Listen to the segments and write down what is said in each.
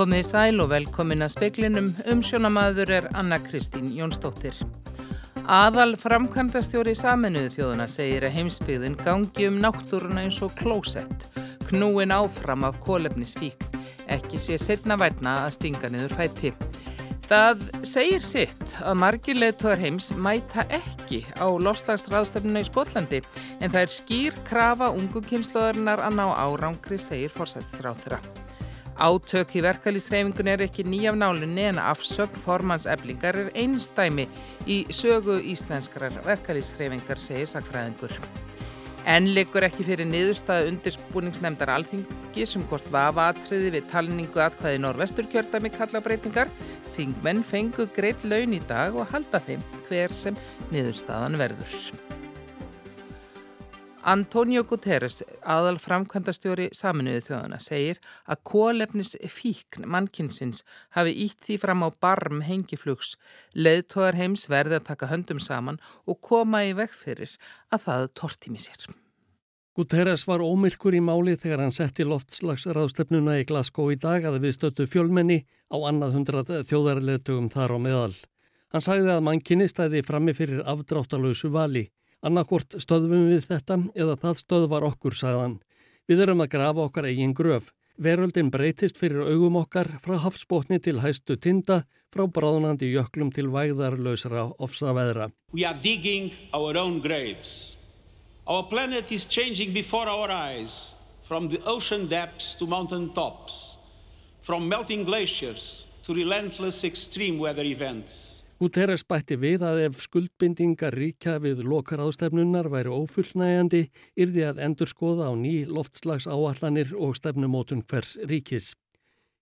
Komið sæl og velkomin að speklinum. Umsjónamaður er Anna Kristín Jónsdóttir. Aðal framkvæmdastjóri saminuðu þjóðuna segir að heimsbyggðin gangi um náttúruna eins og klósett. Knúin áfram af kólefnisvík. Ekki sé setna vætna að stinga niður fæti. Það segir sitt að margir leðtóðar heims mæta ekki á lofslagsráðstöfnuna í Skotlandi en það er skýr krafa ungu kynnslóðarinnar að ná árangri, segir forsættisráð þeirra. Átök í verkalýsreifingun er ekki nýjaf nálunni en afsögn formanseflingar er einstæmi í sögu íslenskrar verkalýsreifingar, segir sakræðingur. En liggur ekki fyrir niðurstaðu undirspúningsnemndar alþingi sem hvort vafa atriði við talningu atkvæði norvesturkjördami kalla breytingar. Þingmenn fengu greitt laun í dag og halda þeim hver sem niðurstaðan verður. Antonio Guterres, aðal framkvæmdastjóri saminuðu þjóðana, segir að kólefnis fíkn mannkinsins hafi ítt því fram á barm hengiflugs, leðtóðar heims verði að taka höndum saman og koma í vegferir að það tortími sér. Guterres var ómyrkur í máli þegar hann setti loftslagsraðstöfnuna í Glasgow í dag að við stöttu fjölmenni á annað hundrað þjóðarleðtugum þar á meðal. Hann sagði að mannkynni stæði frammi fyrir afdráttalösu vali. Annarkort stöðum við þetta eða það stöðvar okkur, sagðan. Við erum að grafa okkar eigin gröf. Veröldin breytist fyrir augum okkar frá hafsbótni til hæstu tinda, frá bráðnandi jöklum til væðarlausra ofsaveðra. We are digging our own graves. Our planet is changing before our eyes, from the ocean depths to mountain tops, from melting glaciers to relentless extreme weather events. Guterres bætti við að ef skuldbindingar ríkja við lokar ástefnunar væri ófullnægjandi yrði að endur skoða á ný loftslags áallanir og stefnumótun hvers ríkis.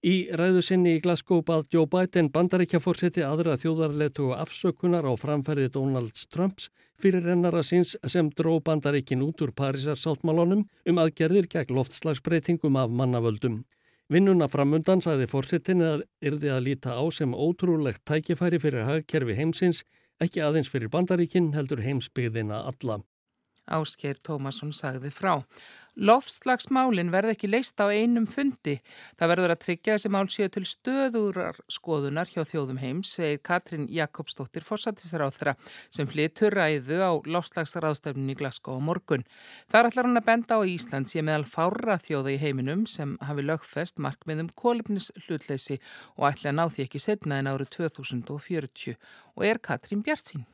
Í ræðu sinni í Glasgow bað Joe Biden bandaríkjaforsetti aðra þjóðarletu afsökunar á framferði Donalds Trumps fyrir ennara síns sem dró bandaríkin út úr Parísar sáttmálunum um aðgerðir gegn loftslagsbreytingum af mannavöldum. Vinnuna framundan sagði fórsettin að yrði að líta á sem ótrúlegt tækifæri fyrir hagkerfi heimsins, ekki aðeins fyrir bandaríkinn heldur heimsbyggðina alla. Áskeir Tómasson sagði frá. Lofslagsmálin verði ekki leist á einum fundi. Það verður að tryggja þessi mál séu til stöðurar skoðunar hjá þjóðum heims, segir Katrín Jakobsdóttir fórsættisráþra sem flytur ræðu á lofslagsráðstöfnin í Glasgow morgun. Þar ætlar hún að benda á Ísland sé meðal fára þjóða í heiminum sem hafi lögfest markmiðum kólefnis hlutleysi og ætla að ná því ekki setna en árið 2040 og er Katrín Bjartsín.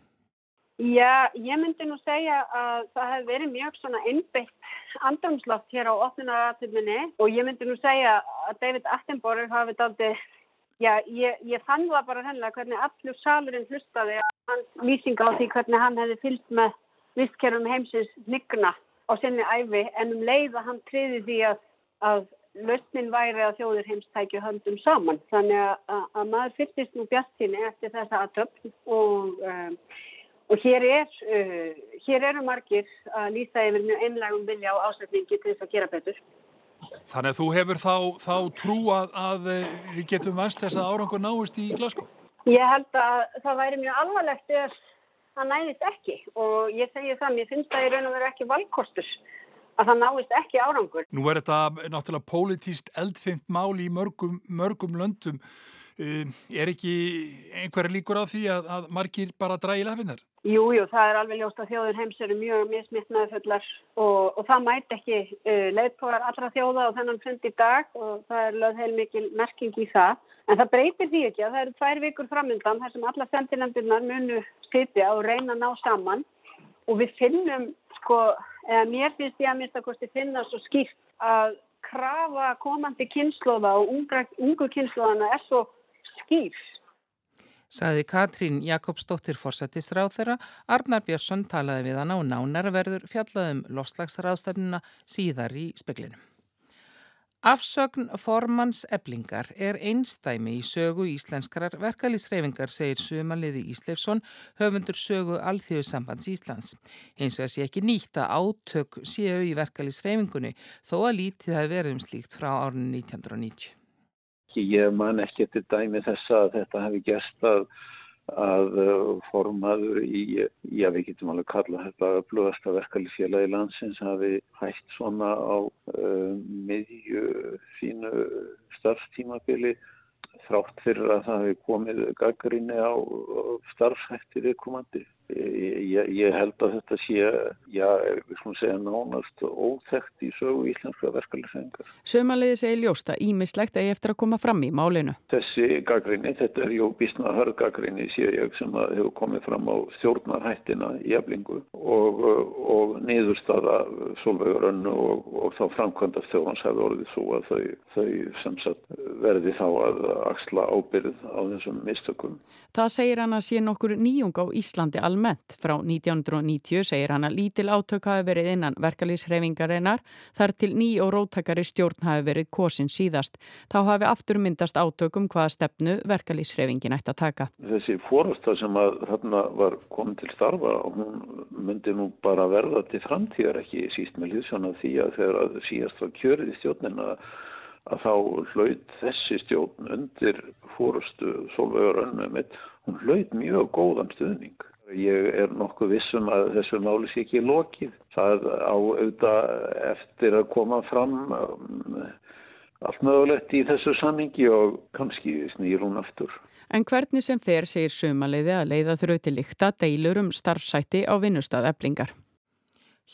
Já, ég myndi nú segja að það hefði verið mjög svona innbyggt andrumslátt hér á 8. aðtöfninni og ég myndi nú segja að David Attenborough hafi daldi, já, ég, ég fann það bara hennilega hvernig allur salurinn hlustaði hans lýsinga á því hvernig hann hefði fyllt með vistkerfum heimsins nigna á sinni æfi en um leið að hann triði því að, að lausnin væri að þjóðir heimstækju höndum saman. Þannig að, að, að maður fyrstist nú bjartinni eftir þessa aðtöfn og um, Og hér, er, uh, hér eru margir að lýsa yfir mjög einlægum vilja á ásætningi til þess að gera betur. Þannig að þú hefur þá, þá trú að, að uh, við getum vannst þess að árangur náist í Glasgow? Ég held að það væri mjög alvarlegt ef það næðist ekki og ég segi það, mér finnst það í raun og veru ekki valkostur að það náist ekki árangur. Nú er þetta náttúrulega pólitíst eldfimt mál í mörgum, mörgum löndum. Uh, er ekki einhverja líkur á því að, að margir bara drægi lafinnar? Jú, jú, það er alveg ljóst að þjóður heims eru mjög mismittnaðfullar og, og það mæti ekki uh, leiðtóðar allra þjóða og þennan fund í dag og það er lögð heil mikil merking í það. En það breytir því ekki að það eru tvær vikur framöndan þar sem alla sendilendirnar munu sitja og reyna að ná saman og við finnum, sko, eða mér finnst ég að mista kosti finna svo skýrt að krafa komandi kynnslóða og ungu kynnslóðana er svo skýrt Saði Katrín Jakobsdóttir fórsættisráð þeirra, Arnar Björnsson talaði við hana og nánar verður fjallaðum lofslagsráðstefnuna síðar í speklinum. Afsögn formans eblingar er einstæmi í sögu íslenskrar verkalýsreifingar, segir Sumaliði Ísleifsson, höfundur sögu Alþjóðsambands Íslands. Eins og að sé ekki nýtt að átök séu í verkalýsreifingunni þó að lítið hafi verið um slíkt frá árunni 1990 ekki, ég man ekki eftir dæmi þessa að þetta hefði gert að, að uh, formaður í, já við getum alveg kalla þetta blöðasta verkefælifélagi landsins hafi hægt svona á uh, miðju fínu starfstímabili þrátt fyrir að það hefði komið gaggrinni á starfsættir viðkomandi. Ég, ég held að þetta sé, já, við slúmum segja nánast óþekkt í sögu íslenska verkefliðsengar. Sömaliði segir ljósta ímislegt að ég eftir að koma fram í málinu. Þessi gaggrinni, þetta er jú bísna hörð gaggrinni sé ég sem hefur komið fram á stjórnarhættina í eflingu og, og niðurstaða Solveigur önnu og, og þá framkvæmda stjóðans hefur orðið svo að þau, þau sem sagt verði þá að axla ábyrð á þessum mistökum. Það segir hann að sé nokkur nýjung á Íslandi almennt. Frá 1990 segir hann að lítil átök hafi verið innan verkalýsreifingarinnar þar til ný og róttakari stjórn hafi verið kosin síðast. Þá hafi aftur myndast átökum hvaða stefnu verkalýsreifingin ætti að taka. Þessi fórasta sem að þarna var komin til starfa, hún myndi nú bara verða til framtíðar ekki síst með hljóðsjóna því að þegar síðast var kjörið í stjórnina að þá hlaut þessi stjórn undir fórustu Solveigur Önnumit, hún hlaut mjög góðan stuðning. Ég er nokkuð vissum að þessu máli sé ekki lokið. Það á auðvitað eftir að koma fram um, allt mögulegt í þessu sammingi og kannski snýr hún aftur. En hvernig sem fer segir sumaleiði að leiða þurfu til líkta deilur um starfsætti á vinnustad eblingar.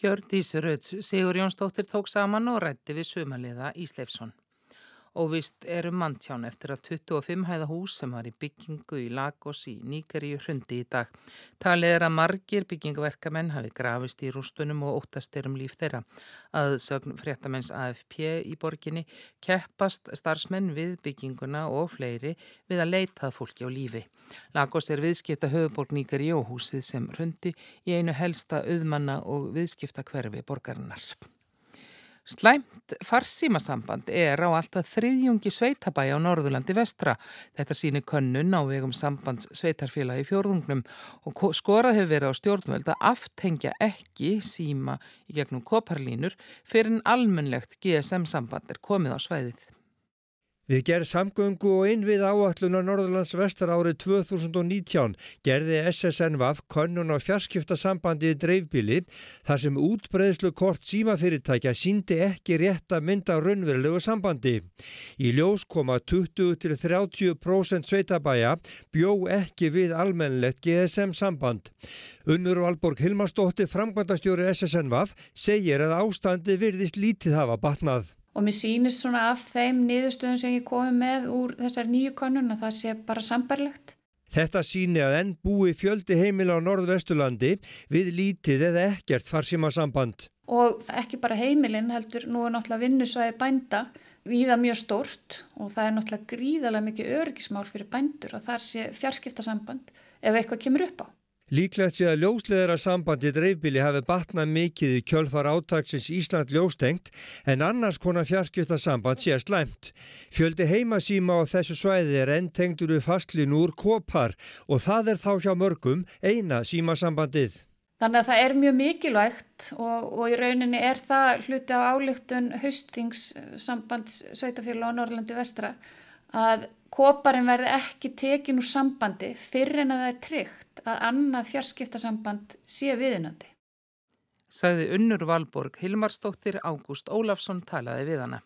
Hjördís Rödd Sigur Jónsdóttir tók saman og rætti við sumaleiða Ísleifsson. Óvist eru manntján eftir að 25 hæða hús sem var í byggingu í Lagos í Níkeríu hrundi í dag. Talið er að margir byggingverkamenn hafi grafist í rústunum og óttast er um líf þeirra. Að sögn fréttamenns AFP í borginni keppast starfsmenn við bygginguna og fleiri við að leitað fólki á lífi. Lagos er viðskipta höfuborg Níkeríu og húsið sem hrundi í einu helsta auðmanna og viðskipta hverfi borgarinnar. Slæmt farsímasamband er á alltaf þriðjungi sveitabæja á Norðurlandi vestra. Þetta sýnir könnun á vegum sambands sveitarfélagi fjórðungnum og skorað hefur verið á stjórnvöld að aftengja ekki síma í gegnum koparlínur fyrir en almunlegt GSM-samband er komið á sveiðið. Við gerð samgöngu og innvið áallunar Norðurlands vestar árið 2019 gerði SSNVAF konnun á fjarskiptasambandi í dreifbíli þar sem útbreðslu kort símafyrirtækja síndi ekki rétt að mynda raunverulegu sambandi. Í ljós koma 20-30% sveitabæja bjó ekki við almennlegt GSM samband. Unnur Valborg Hilmarsdóttir, framkvæmdastjóri SSNVAF, segir að ástandi virðist lítið hafa batnað og mér sýnist svona af þeim niðurstöðum sem ég komi með úr þessar nýju konun að það sé bara sambarlegt. Þetta síni að enn búi fjöldi heimila á Norðvestulandi við lítið eða ekkert farsíma samband. Og ekki bara heimilin heldur, nú er náttúrulega vinnusvæði bænda viða mjög stórt og það er náttúrulega gríðarlega mikið örgismál fyrir bændur að það sé fjarskiptasamband ef eitthvað kemur upp á. Líklegt sé að ljósleðara sambandi dreifbíli hafi batnað mikið í kjölfar átagsins Ísland ljóstengt en annars konar fjarskipta samband sé slæmt. Fjöldi heimasíma á þessu svæði er enn tengdur við fastlin úr kopar og það er þá hjá mörgum eina símasambandið. Þannig að það er mjög mikilvægt og, og í rauninni er það hluti á álygtun haustþingssambands Sveitafélag á Norrlandi vestra að koparinn verði ekki tekin úr sambandi fyrir en að það er tryggt að annað fjarskiptasamband sé viðunandi. Sagði Unnur Valborg Hilmarsdóttir Ágúst Ólafsson talaði við hana.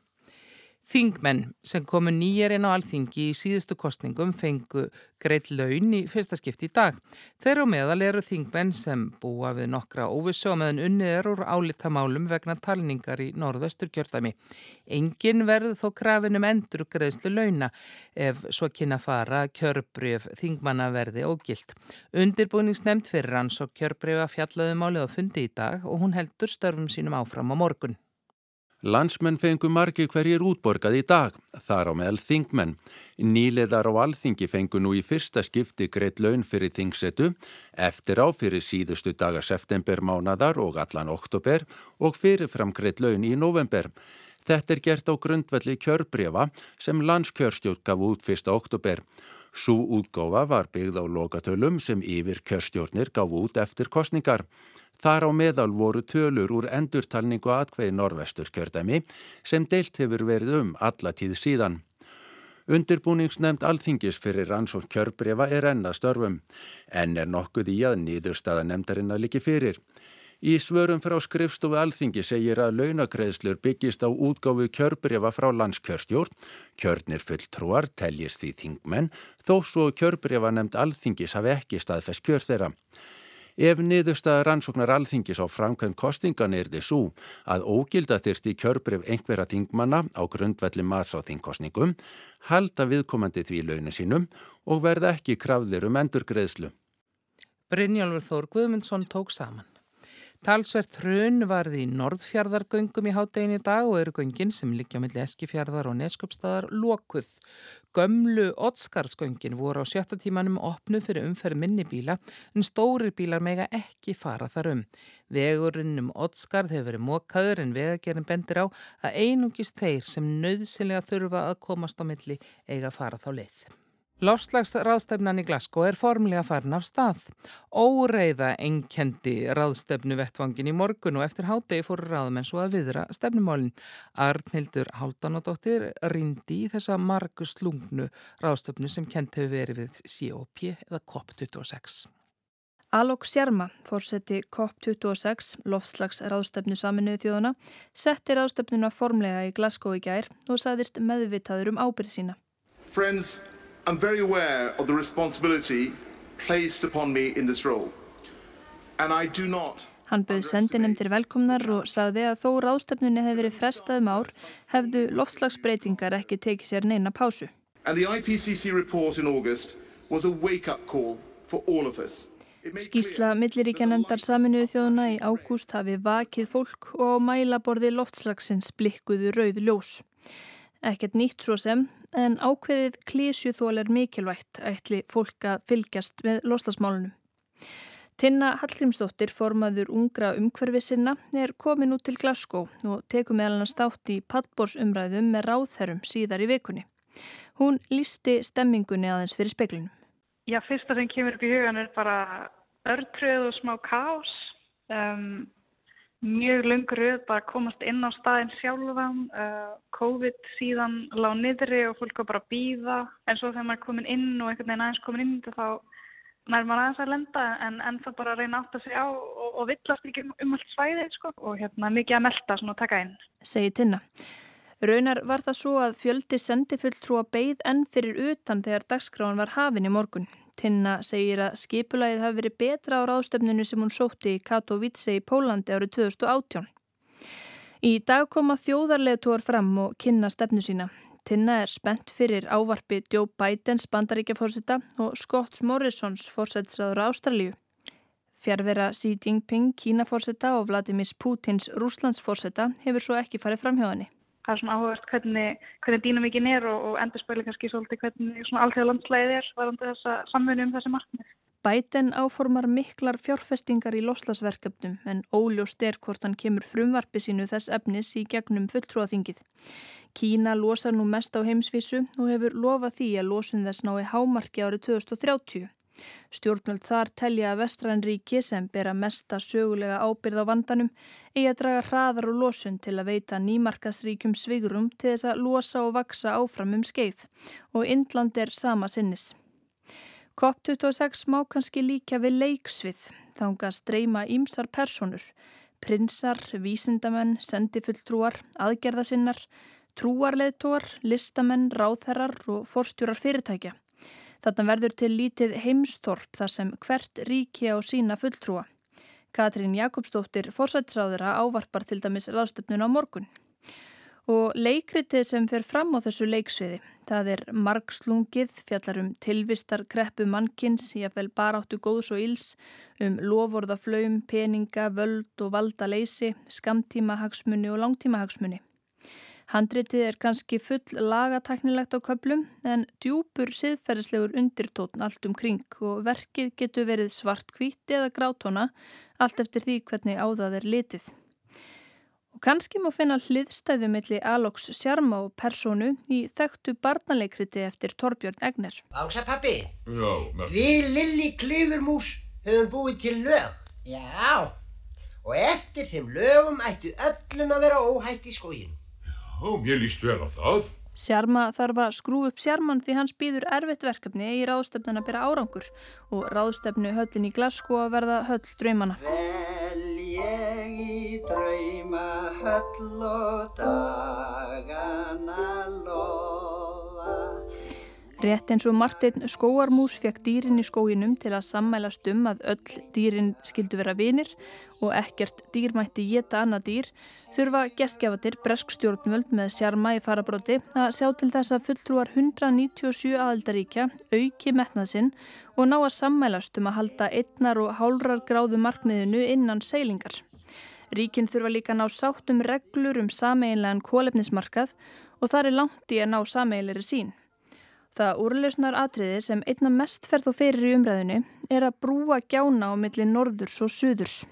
Þingmenn sem komu nýjarinn á alþingi í síðustu kostningum fengu greitt laun í fyrsta skipti í dag. Þeir á meðal eru þingmenn sem búa við nokkra óvissu og meðan unnið er úr álittamálum vegna talningar í norðvestur kjördæmi. Engin verður þó krafinum endur greiðslu launa ef svo kynna fara kjörbreyf þingmannaverði og gilt. Undirbúningsnemnd fyrir hans og kjörbreyfa fjallaðumálið á fundi í dag og hún heldur störfum sínum áfram á morgun. Landsmenn fengu margi hverjir útborgað í dag, þar á meðal þingmenn. Nýleðar á alþingi fengu nú í fyrsta skipti greitt laun fyrir þingsetu, eftir á fyrir síðustu daga september mánadar og allan oktober og fyrirfram greitt laun í november. Þetta er gert á grundvelli kjörbrefa sem landskjörstjótt gaf út fyrsta oktober. Sú útgófa var byggð á lokatölum sem yfir kjörstjórnir gaf út eftir kostningar. Þar á meðal voru tölur úr endurtalningu atkveði norvestur kjördæmi sem deilt hefur verið um alla tíð síðan. Undirbúningsnemnd alþingis fyrir rannsókn kjörbrefa er ennast störfum, en er nokkuð í að nýðurstaða nefndarinnar líki fyrir. Í svörum frá skrifstofu alþingi segir að launagreðslur byggist á útgáfu kjörbrefa frá landskjörstjórn. Kjörnir fulltrúar teljist því þingmenn þó svo kjörbrefa nefnd alþingis hafi ekki staðfest kjör þeirra. Ef niðurstaða rannsóknar alþingis á framkvæm kostingan er þið svo að ógilda þyrti kjörbref einhverja þingmanna á grundvelli mats á þingkostningum, halda viðkomandi því launin sínum og verða ekki krafðir um endurgreðslu. Brynjálfur Þór Guðmundsson tók saman. Talsvert hrun varði í Norðfjörðargöngum í háttegin í dag og eru göngin sem liggja melli Eskifjörðar og Neskjöpstaðar lokuð. Gömlu Otskarsköngin voru á sjötta tímanum opnu fyrir umferð minni bíla en stórir bílar mega ekki fara þar um. Vegurinn um Otskarð hefur verið mókaður en vegagerinn bendir á að einungist þeir sem nöðsynlega þurfa að komast á milli eiga fara þá leið. Lofslagsráðstefnan í Glasgow er formlega farin af stað. Óreiða enkendi ráðstefnu vettvangin í morgun og eftir hádegi fóru ráðmenn svo að viðra stefnumálinn. Arnhildur Haldanadóttir rindi í þessa margu slungnu ráðstefnu sem kent hefur verið við COP eða COP26. Alok Sjarma, fórseti COP26, lofslagsráðstefnu saminuðu þjóðuna, setti ráðstefnuna formlega í Glasgow í gær og saðist meðvitaður um ábyrð sína. Friends, I'm very aware of the responsibility placed upon me in this role. And I do not... Hann bauð sendinemndir velkomnar og sagði að þó ráðstefnunni hefði verið frestað um ár hefðu lofslagsbreytingar ekki tekið sér neina pásu. Skísla milliríkjanemndar saminuðu þjóðuna í ágúst hafi vakið fólk og mælaborði loftslagsins blikkuðu rauð ljós. Ekkert nýtt svo sem, en ákveðið klísjuþól er mikilvægt ætli fólk að fylgjast með loslasmálunum. Tinna Hallgrímsdóttir, formaður ungra umhverfi sinna, er komin út til Glasgow og tekum meðal hann státt í pallbórsumræðum með ráðherrum síðar í vikunni. Hún lísti stemmingunni aðeins fyrir speklunum. Já, fyrsta sem kemur upp í hugan er bara örtröð og smá kás. Um, mjög lungur rauð bara komast inn á staðin sjálfan uh, COVID síðan lág niðri og fólk var bara að býða en svo þegar maður er komin inn og einhvern veginn aðeins komin inn þá nær maður aðeins að lenda en, en það bara að reyna átt að segja á og, og villast ekki um allt svæði sko, og hérna mikið að melda svona að taka inn. Segir Tinna. Raunar var það svo að fjöldi sendi fulltrú að beigð enn fyrir utan þegar dagskráin var hafin í morgun Tinna segir að skipulagið hafi verið betra á ráðstöfnunu sem hún sótti í Katowice í Pólandi árið 2018. Í dag koma þjóðarleðtúar fram og kynna stefnu sína. Tinna er spennt fyrir ávarpi Joe Bidens bandaríkjafórsetta og Scott Morrisons fórsetsraður Ástralíu. Fjárvera Xi Jinping, Kínafórsetta og Vladimir Putins Rúslandsfórsetta hefur svo ekki farið fram hjá henni það er svona áhugast hvernig, hvernig dýnamíkin er og, og endur spæli kannski svolítið hvernig svona allþjóða landslæðið er varandi þessa samfunni um þessi markmið. Bæten áformar miklar fjárfestingar í loslasverkefnum en óljóst er hvort hann kemur frumvarpi sínu þess efnis í gegnum fulltrúaþingið. Kína losar nú mest á heimsvísu og hefur lofað því að losun þess nái hámarki árið 2030. Stjórnvöld þar telja að vestranríki sem bera mesta sögulega ábyrð á vandanum eigi að draga hraðar og losun til að veita nýmarkasríkjum svigurum til þess að losa og vaksa áfram um skeið og Indland er sama sinnis. COP26 má kannski líka við leiksvið þánga streyma ímsar personur, prinsar, vísindamenn, sendifulltrúar, aðgerðasinnar, trúarleðtúar, listamenn, ráðherrar og forstjórar fyrirtækja. Þarna verður til lítið heimstorp þar sem hvert ríki á sína fulltrúa. Katrín Jakobsdóttir fórsætsráðura ávarpar til dæmis ráðstöfnun á morgun. Og leikritið sem fer fram á þessu leiksviði, það er margslungið, fjallar um tilvistar kreppu mannkins, jáfnvel baráttu góðs og íls, um lovorðaflaum, peninga, völd og valdaleysi, skamtímahagsmunni og langtímahagsmunni. Handritið er kannski full lagataknilegt á köplum en djúpur siðferðislegur undirtótn allt um kring og verkið getur verið svartkvít eða grátóna allt eftir því hvernig á það er litið. Og kannski má finna hliðstæðu milli Aloks Sjarma og personu í þekktu barnaleikriti eftir Torbjörn Egner. Ása pappi, Já, við Lilli Klifurmús höfum búið til lög. Já, og eftir þeim lögum ættu öllum að vera óhætt í skóginu. Já, mér líst vel á það. Sjarma þarf að skrú upp sjarman því hans býður erfitt verkefni í ráðstefnun að byrja árangur og ráðstefnu höllin í Glasgow að verða höll draumana. Vel ég drauma höll og dagana Rétt eins og Martin Skóarmús fekk dýrin í skóginum til að sammælast um að öll dýrin skildu vera vinir og ekkert dýrmætti geta annað dýr, þurfa gestgefatir bresk stjórnvöld með sjarma í farabróti að sjá til þess að fulltrúar 197 aðaldaríkja auki metnaðsinn og ná að sammælast um að halda einnar og hálrar gráðu markmiðinu innan seilingar. Ríkin þurfa líka að ná sátt um reglur um sameinlegan kólefnismarkað og það er langt í að ná sameinleiri sín. Það úrleusnar atriði sem einna mest ferð og ferir í umræðinu er að brúa gjána á milli norðurs og suðurs.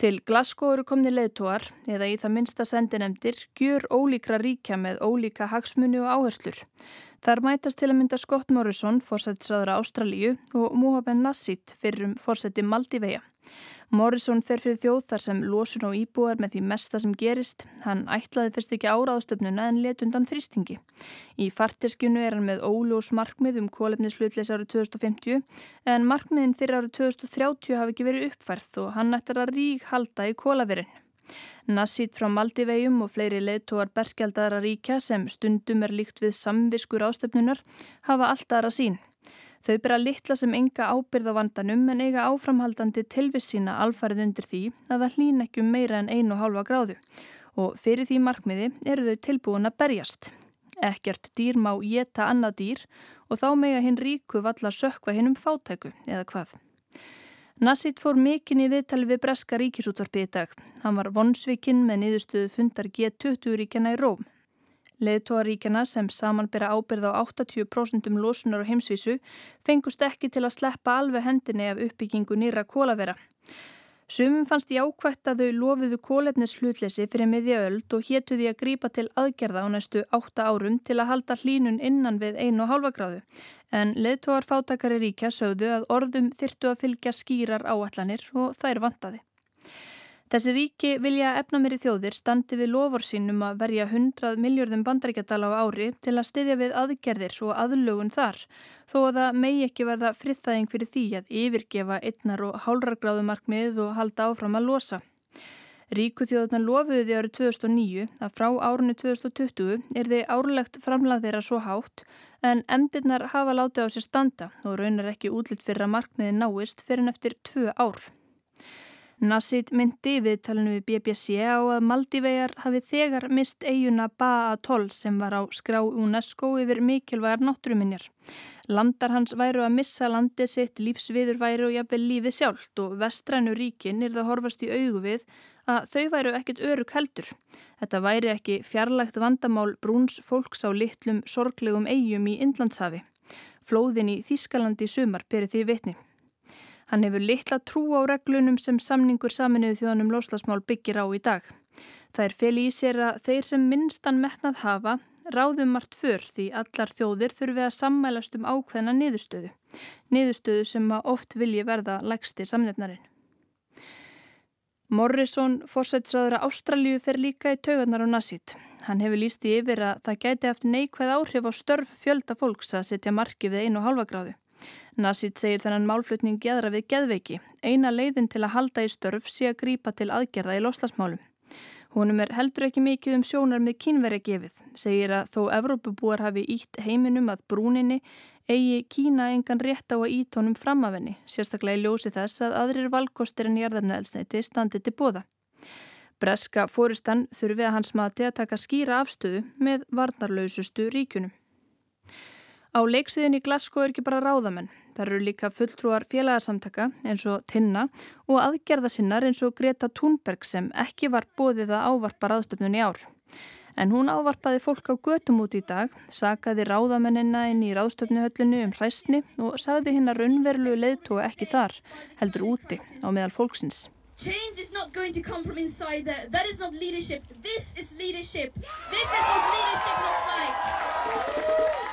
Til Glasgow eru komni leðtúar, eða í það minsta sendinemdir, gjur ólíkra ríkja með ólíka hagsmunni og áherslur. Þar mætast til að mynda Scott Morrison, fórsættisraður Ástralíu og Mohamed Nassit fyrir um fórsætti Maldiveja. Morrison fer fyrir þjóð þar sem losun og íbúar með því mesta sem gerist. Hann ætlaði fyrst ekki áraðstöfnuna en let undan þrýstingi. Í farteskjunu er hann með óljós markmið um kólefnislutleis árið 2050 en markmiðin fyrir árið 2030 hafi ekki verið uppfærð og hann ættar að rík halda í kólaverin. Nassít frá Maldivegjum og fleiri leðtóar berskjaldara ríkja sem stundum er líkt við samviskur ástöfnunar hafa alltaf aðra sín. Þau byrja litla sem enga ábyrð á vandanum en eiga áframhaldandi tilviss sína alfarið undir því að það hlýn ekki um meira en einu hálfa gráðu og fyrir því markmiði eru þau tilbúin að berjast. Ekkert dýr má geta annað dýr og þá mega hinn ríku valla sökva hinn um fátæku eða hvað. Nassit fór mikinn í viðtali við Breska ríkisútvarpi í dag. Hann var vonsvikinn með niðurstöðu fundar G20 ríkjana í Róm. Leðtóaríkjana sem samanbera ábyrð á 80% losunar á heimsvísu fengust ekki til að sleppa alveg hendinni af uppbyggingu nýra kólavera. Sumum fannst jákvægt að þau lofiðu kólefnis hlutleysi fyrir miðja öld og héttu því að grípa til aðgerða á næstu 8 árum til að halda hlínun innan við 1,5 gráðu. En leðtóar fátakari ríkja sögðu að orðum þyrtu að fylgja skýrar áallanir og þær vantaði. Þessi ríki vilja efna mér í þjóðir standi við lofur sínum að verja 100 miljörðum bandaríkjadala á ári til að styðja við aðgerðir og aðlugun þar, þó að það megi ekki verða friðþæðing fyrir því að yfirgefa einnar og hálrargráðumarkmið og halda áfram að losa. Ríkuþjóðuna lofuði árið 2009 að frá árunni 2020 er þið árlegt framlag þeirra svo hátt en emdirnar hafa látið á sér standa og raunar ekki útlitt fyrir að markmiði náist fyrir en eftir tvö ár. Nassit myndi viðtalinu við BBC á að Maldivegar hafi þegar mist eiguna Ba'a Atoll sem var á skrá UNESCO yfir mikilvægar náttúruminjar. Landar hans væru að missa landið sitt, lífsviður væru og jafnvel lífið sjálft og vestrænu ríkin er það horfast í augu við að þau væru ekkit örug heldur. Þetta væri ekki fjarlægt vandamál brúns fólks á litlum sorglegum eigum í Indlandshafi. Flóðin í Þískalandi sumar berið því vitni. Hann hefur litla trú á reglunum sem samningur saminuðu þjóðanum loslasmál byggir á í dag. Það er fel í sér að þeir sem minnstan metnað hafa ráðum margt fyrr því allar þjóðir þurfi að sammælast um ákveðna niðurstöðu. Niðurstöðu sem oft vilji verða lægsti samnefnarinn. Morrison, fórsætsræður að Ástralju, fer líka í taugarnar á Nassit. Hann hefur líst í yfir að það gæti eftir neikvæð áhrif á störf fjölda fólks að setja marki við einu halva gráðu. Nassit segir þennan málflutning geðra við geðveiki. Eina leiðin til að halda í störf sé að grípa til aðgerða í loslasmálum. Húnum er heldur ekki mikið um sjónar með kínveri gefið, segir að þó Evrópubúar hafi ítt heiminum að brúninni eigi Kína engan rétt á að ítónum framafenni, sérstaklega í ljósi þess að aðrir valkostir en jarðarneðelsneiti standi til bóða. Breska fóristan þurfi að hans mati að taka skýra afstöðu með varnarlausustu ríkunum. Á leiksviðin í Glasgow er ekki bara ráðamenn. Það eru líka fulltrúar félagarsamtaka eins og Tinna og aðgerðasinnar eins og Greta Thunberg sem ekki var bóðið að ávarpa ráðstöfnun í ár. En hún ávarpaði fólk á götum út í dag, sagaði ráðamennina inn í ráðstöfnuhöllinu um hræstni og sagði hinn að raunverlu leiðtói ekki þar, heldur úti á meðal fólksins. Change is not going to come from inside there. That is not leadership. This is leadership. This is what leadership looks like.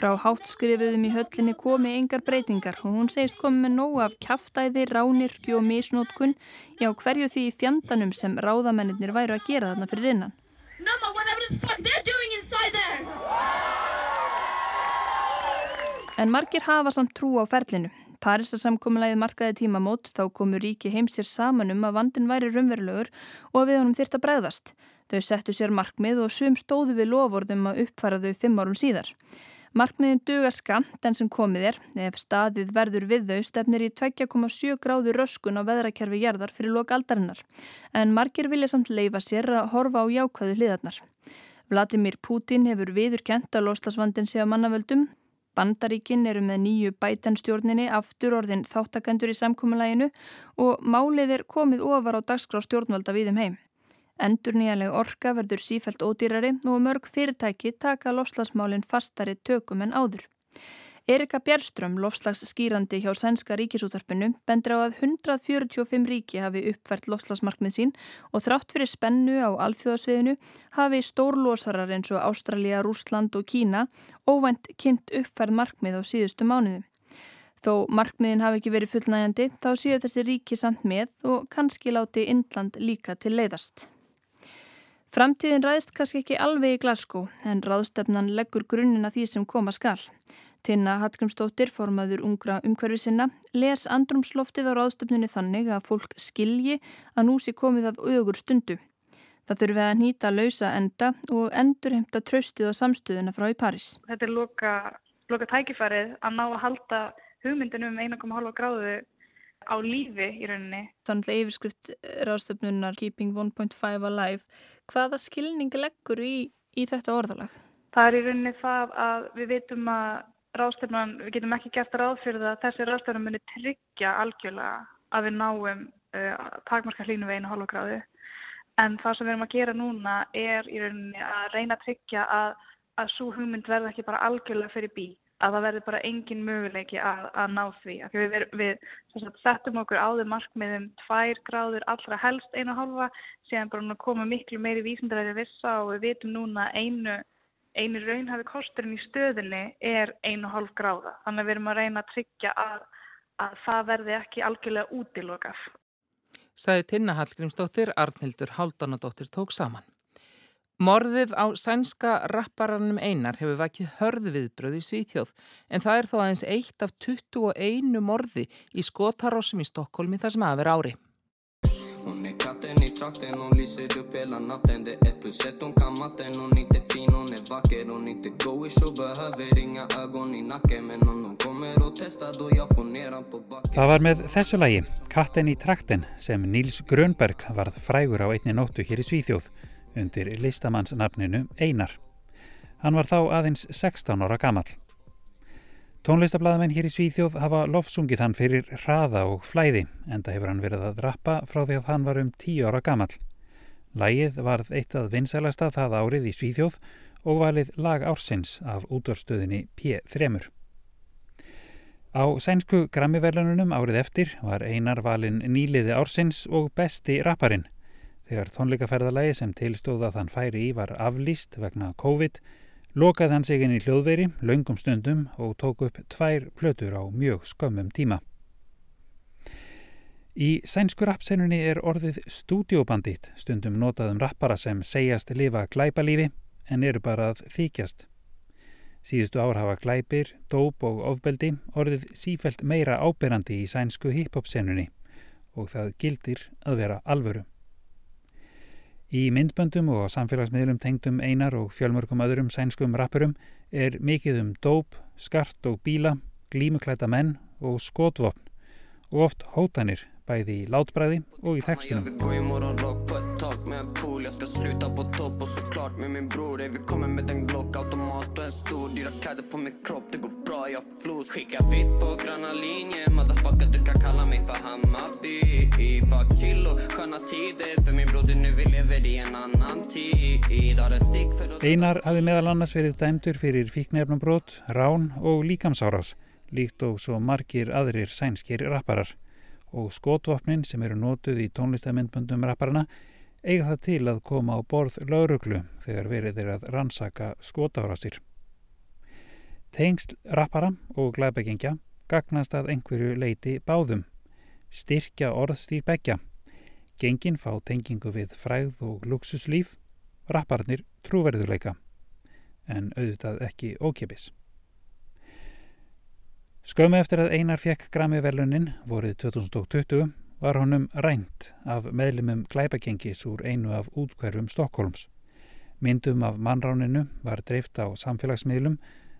Frá háttskrifuðum í höllinni komi engar breytingar og hún segist komið með nóg af kæftæði, ránirkju og misnótkun já hverju því í fjandanum sem ráðamennir væru að gera þarna fyrir innan. En margir hafa samt trú á ferlinu. Parísarsamkominlægið markaði tímamót þá komu ríki heims sér saman um að vandin væri raunverulegur og við honum þyrta bregðast. Þau settu sér markmið og sum stóðu við lofórðum að uppfara þau fimm árum síðar. Markmiðin duga skamt en sem komið er, ef staðið verður við þau stefnir í 2,7 gráður röskun á veðrakerfi jarðar fyrir lok aldarinnar. En margir vilja samt leifa sér að horfa á jákvæðu hliðarnar. Vladimir Putin hefur viðurkent að loslasvandin sé á mannavöldum. Bandaríkin eru með nýju bætanstjórninni aftur orðin þáttakendur í samkómulæginu og málið er komið ofar á dagskrá stjórnvalda við um heim. Endur nýjanleg orka verður sífælt ódýrari og mörg fyrirtæki taka lofslagsmálinn fastari tökum en áður. Erika Bjärström, lofslagsskýrandi hjá Sænska ríkisútarpinu, bendur á að 145 ríki hafi uppfært lofslagsmarkmið sín og þrátt fyrir spennu á alþjóðasviðinu hafi stórlósarar eins og Ástralja, Rúsland og Kína óvænt kynnt uppfærð markmið á síðustu mánuðu. Þó markmiðin hafi ekki verið fullnægjandi þá séu þessi ríki samt með og kannski láti Indland líka til leiðast. Framtíðin ræðist kannski ekki alveg í Glasgow en ráðstefnan leggur grunnina því sem koma skal. Tinna Hallgrímsdóttir, formaður ungra umhverfi sinna, les andrumsloftið á ráðstefnunni þannig að fólk skilji að nú sé komið að augur stundu. Það þurfi að nýta lausa enda og endurheimta tröstið og samstöðuna frá í París. Þetta er loka, loka tækifærið að ná að halda hugmyndinu um 1,5 gráðu á lífi í rauninni. Þannig að yfirskrift ráðstöfnunar Keeping 1.5 Alive, hvaða skilning leggur í, í þetta orðalag? Það er í rauninni það að við vitum að ráðstöfnan, við getum ekki gert ráð fyrir það að þessi ráðstöfnan muni tryggja algjörlega að við náum uh, takmarka hlínu við einu hálfa gráðu. En það sem við erum að gera núna er í rauninni að reyna að tryggja að, að svo hugmynd verða ekki bara algjörlega fyrir bí að það verður bara engin möguleiki að, að ná því. Við, við, við settum okkur áður markmiðum tvær gráður allra helst einu hálfa, síðan bara koma miklu meiri vísindræði vissa og við vitum núna einu, einu raunhafi kosturinn í stöðinni er einu hálf gráða. Þannig að við erum að reyna að tryggja að, að það verði ekki algjörlega útilokaf. Saði Tinna Hallgrímsdóttir, Arnhildur Háldanadóttir tók saman. Morðið á sænska rapparanum Einar hefur vakið hörðu viðbröð í Svítjóð en það er þó aðeins eitt af 21 morði í skotarossum í Stokkólmi þar sem aðver ári. Hon är katten i trakten, hon lyser upp hela natten Det är ett plus ett, hon kan matten Hon är inte fin, hon är vacker Hon är inte goish och behöver inga ögon i nacken Men om hon kommer och testar då jag får ner han på backen Það var með þessu lagi, Katten í trakten sem Níls Grönberg varð frægur á einni nóttu hér í Svíþjóð undir listamannsnafninu Einar. Hann var þá aðeins 16 ára gammal. Tónlistablaðamenn hér í Svíþjóð hafa lofsungið hann fyrir hraða og flæði en það hefur hann verið að rappa frá því að hann var um 10 ára gammal. Lægið varð eitt að vinsælasta það árið í Svíþjóð og valið lag ársins af útvarstöðinni P3. Á sænsku grammiverlununum árið eftir var Einar valin nýliði ársins og besti rapparinn Þegar tónleikaferðalagi sem tilstóða þann færi í var aflýst vegna COVID, lokaði hann sig inn í hljóðveri, laungum stundum og tók upp tvær plötur á mjög skömmum tíma. Í sænsku rappsennunni er orðið stúdiobandit, stundum notaðum rappara sem segjast lifa glæpalífi en eru bara að þykjast. Síðustu ár hafa glæpir, dóp og ofbeldi orðið sífælt meira ábyrrandi í sænsku hip-hop-sennunni og það gildir að vera alvöru. Í myndböndum og samfélagsmiðlum tengdum einar og fjölmörgum öðrum sænskum rappurum er mikið um dóp, skart og bíla, glímuklæta menn og skotvopn. Og oft hótanir bæði í látbræði og í textunum. Einar hafi meðal annars verið dæmdur fyrir fíknefnumbrot, rán og líkamsárás líkt og svo margir aðrir sænskir rapparar. Og skotvopnin sem eru nótuð í tónlistamindböndum rapparana eiga það til að koma á borð lauruglu þegar verið er að rannsaka skotárásir. Tengsl rappara og glæbeggingja gagnast að einhverju leiti báðum, styrkja orðstýr begja, gengin fá tengingu við fræð og luxuslíf, rapparnir trúverðuleika, en auðvitað ekki ókipis. Skömmu eftir að Einar fekk Grammy-velunin vorið 2020 var honum rænt af meðlumum glæpagengis úr einu af útkverfum Stokkólms. Myndum af mannráninu var dreift á samfélagsmiðlum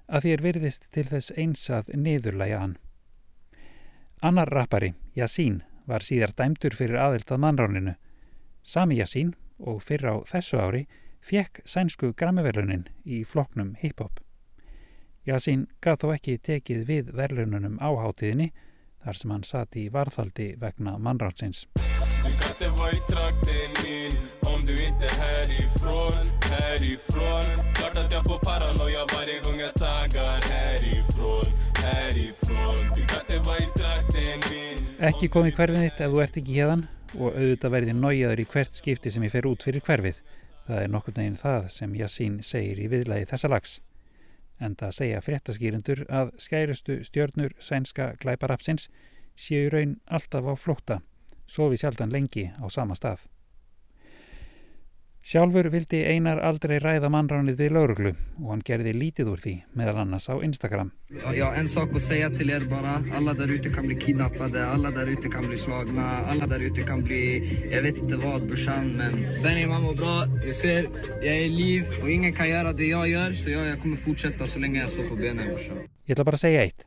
að því er virðist til þess einsað niðurlæja hann. Annar rappari, Yassine, var síðar dæmdur fyrir aðild að mannráninu. Sami Yassine og fyrir á þessu ári fekk sænsku grammiverlunin í floknum hip-hop. Yassine gaf þó ekki tekið við verlununum á hátíðinni þar sem hann satt í varðhaldi vegna mannrátsins. Du kan inte vara i trakten min om du inte härifrån, härifrån Klart att jag får paranoia varje gång jag taggar härifrån, härifrån Du kan inte vara i trakten min Ekki kom í hverfið þitt ef þú ert ekki hérðan og auðvitað verði nájaður í hvert skipti sem ég fer út fyrir hverfið. Það er nokkur neginn það sem Yassín segir í viðlagi þessa lags en það segja fréttaskýrindur að skærustu stjörnur sænska glæparapsins séu raun alltaf á flótta, sofi sjaldan lengi á sama stað. Sjálfur vildi Einar aldrei ræða mannránið við lauruglu og hann gerði lítið úr því meðal annars á Instagram. Ja, en sak att säga till er bara. Alla där ute kan bli kidnappade, alla där ute kan bli slagna, alla där ute kan bli, jag vet inte vad brorsan, men Benny man mår bra, jag ser, jag är liv och ingen kan göra det jag gör så jag, jag kommer fortsätta så länge jag står på benen brorsan. Ég ætla bara að segja eitt.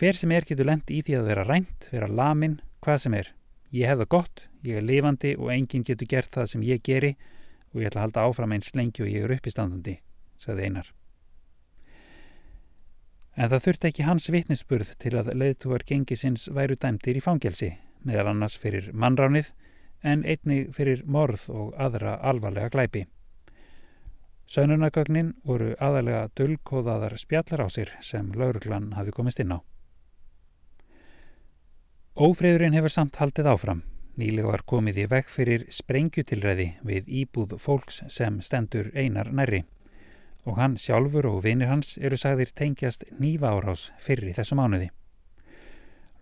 Hver sem er getur lent í því að vera rænt, vera lamin, hvað sem er. Ég hef það gott, ég er lifandi og enginn getur gert það sem ég geri og ég ætla að halda áfram eins lengi og ég er uppistandandi, sagði Einar. En það þurfti ekki hans vitnisspurð til að leiðtúar gengisins væru dæmtir í fangelsi, meðal annars fyrir mannránið en einni fyrir morð og aðra alvarlega glæpi. Sönunagögnin voru aðalega dölkóðaðar spjallar á sér sem lauruglan hafi komist inn á. Ófriðurinn hefur samt haldið áfram. Nýlega var komið í veg fyrir sprengjutilræði við íbúð fólks sem stendur einar nærri og hann sjálfur og vinir hans eru sagðir tengjast nýva árás fyrir þessu mánuði.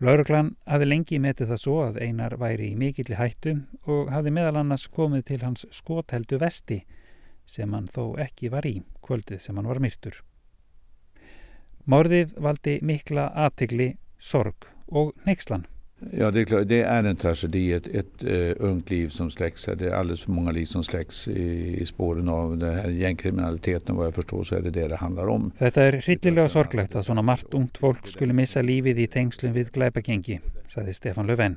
Lauruglan hafi lengi metið það svo að einar væri í mikilli hættu og hafi meðal annars komið til hans skotheldu vesti sem hann þó ekki var í kvöldið sem hann var myrtur. Morðið valdi mikla aðtegli, sorg og neykslan. Ja, det är klart. Det är en tragedi. Ett, ett uh, ungt liv som släcks. Det är alldeles för många liv som släcks i, i spåren av den här gängkriminaliteten. Vad jag förstår så är det det det handlar om. Þetta er hryllilega sorglegt að svona margt ungt fólk skulle missa lífið í tengslum við glæpagengi, saði Stefan Löfven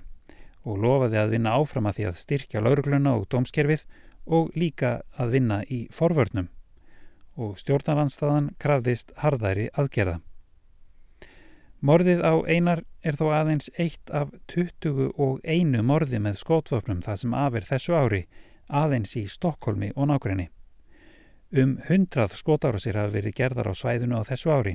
og lofaði að vinna áfram að því að styrkja laurugluna og dómskerfið og líka að vinna í forvörnum og stjórnaranstaðan krafðist harðæri aðgerða. Morðið á einar er þó aðeins eitt af 21 morði með skótvöfnum það sem afir þessu ári aðeins í Stokkólmi og nákvæmni. Um 100 skótárasir hafa verið gerðar á svæðinu á þessu ári.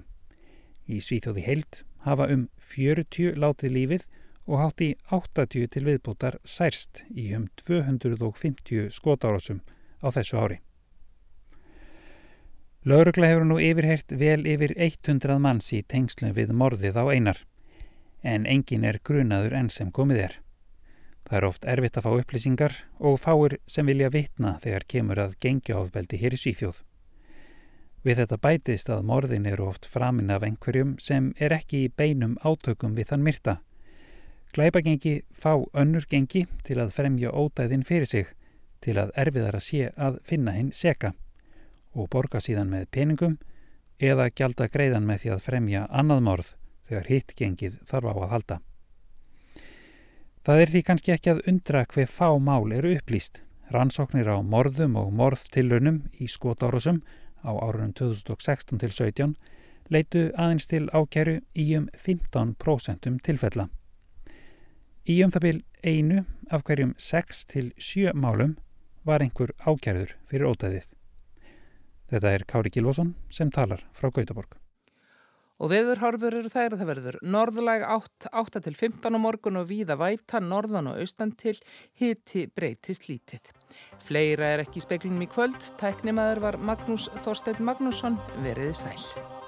Í Svíþjóði heild hafa um 40 látið lífið og hátt í 80 til viðbútar særst í um 250 skótárasum á þessu ári. Laurugla hefur nú yfirheirt vel yfir 100 manns í tengslum við morðið á einar, en engin er grunaður enn sem komið er. Það er oft erfitt að fá upplýsingar og fáir sem vilja vitna þegar kemur að gengjaofbeldi hér í Svíþjóð. Við þetta bætist að morðin eru oft framinn af einhverjum sem er ekki í beinum átökum við þann myrta. Glæpagengi fá önnur gengi til að fremja ódæðin fyrir sig, til að erfiðar að sé að finna hinn seka og borga síðan með peningum eða gjalda greiðan með því að fremja annað morð þegar hitt gengið þarf á að halda. Það er því kannski ekki að undra hver fá mál eru upplýst. Rannsóknir á morðum og morðtillunum í skotárusum á árunum 2016 til 17 leitu aðeins til ákjæru í um 15% tilfella. Í um það byrj einu af hverjum 6 til 7 málum var einhver ákjærður fyrir ótæðið. Þetta er Kári Gilvason sem talar frá Gautaborg. Og veðurhorfur eru þær að það verður norðlag 8, 8 til 15 á morgun og víða væta norðan og austan til hiti breytist lítið. Fleira er ekki í speklinum í kvöld. Tæknimaður var Magnús Þorstein Magnússon veriði sæl.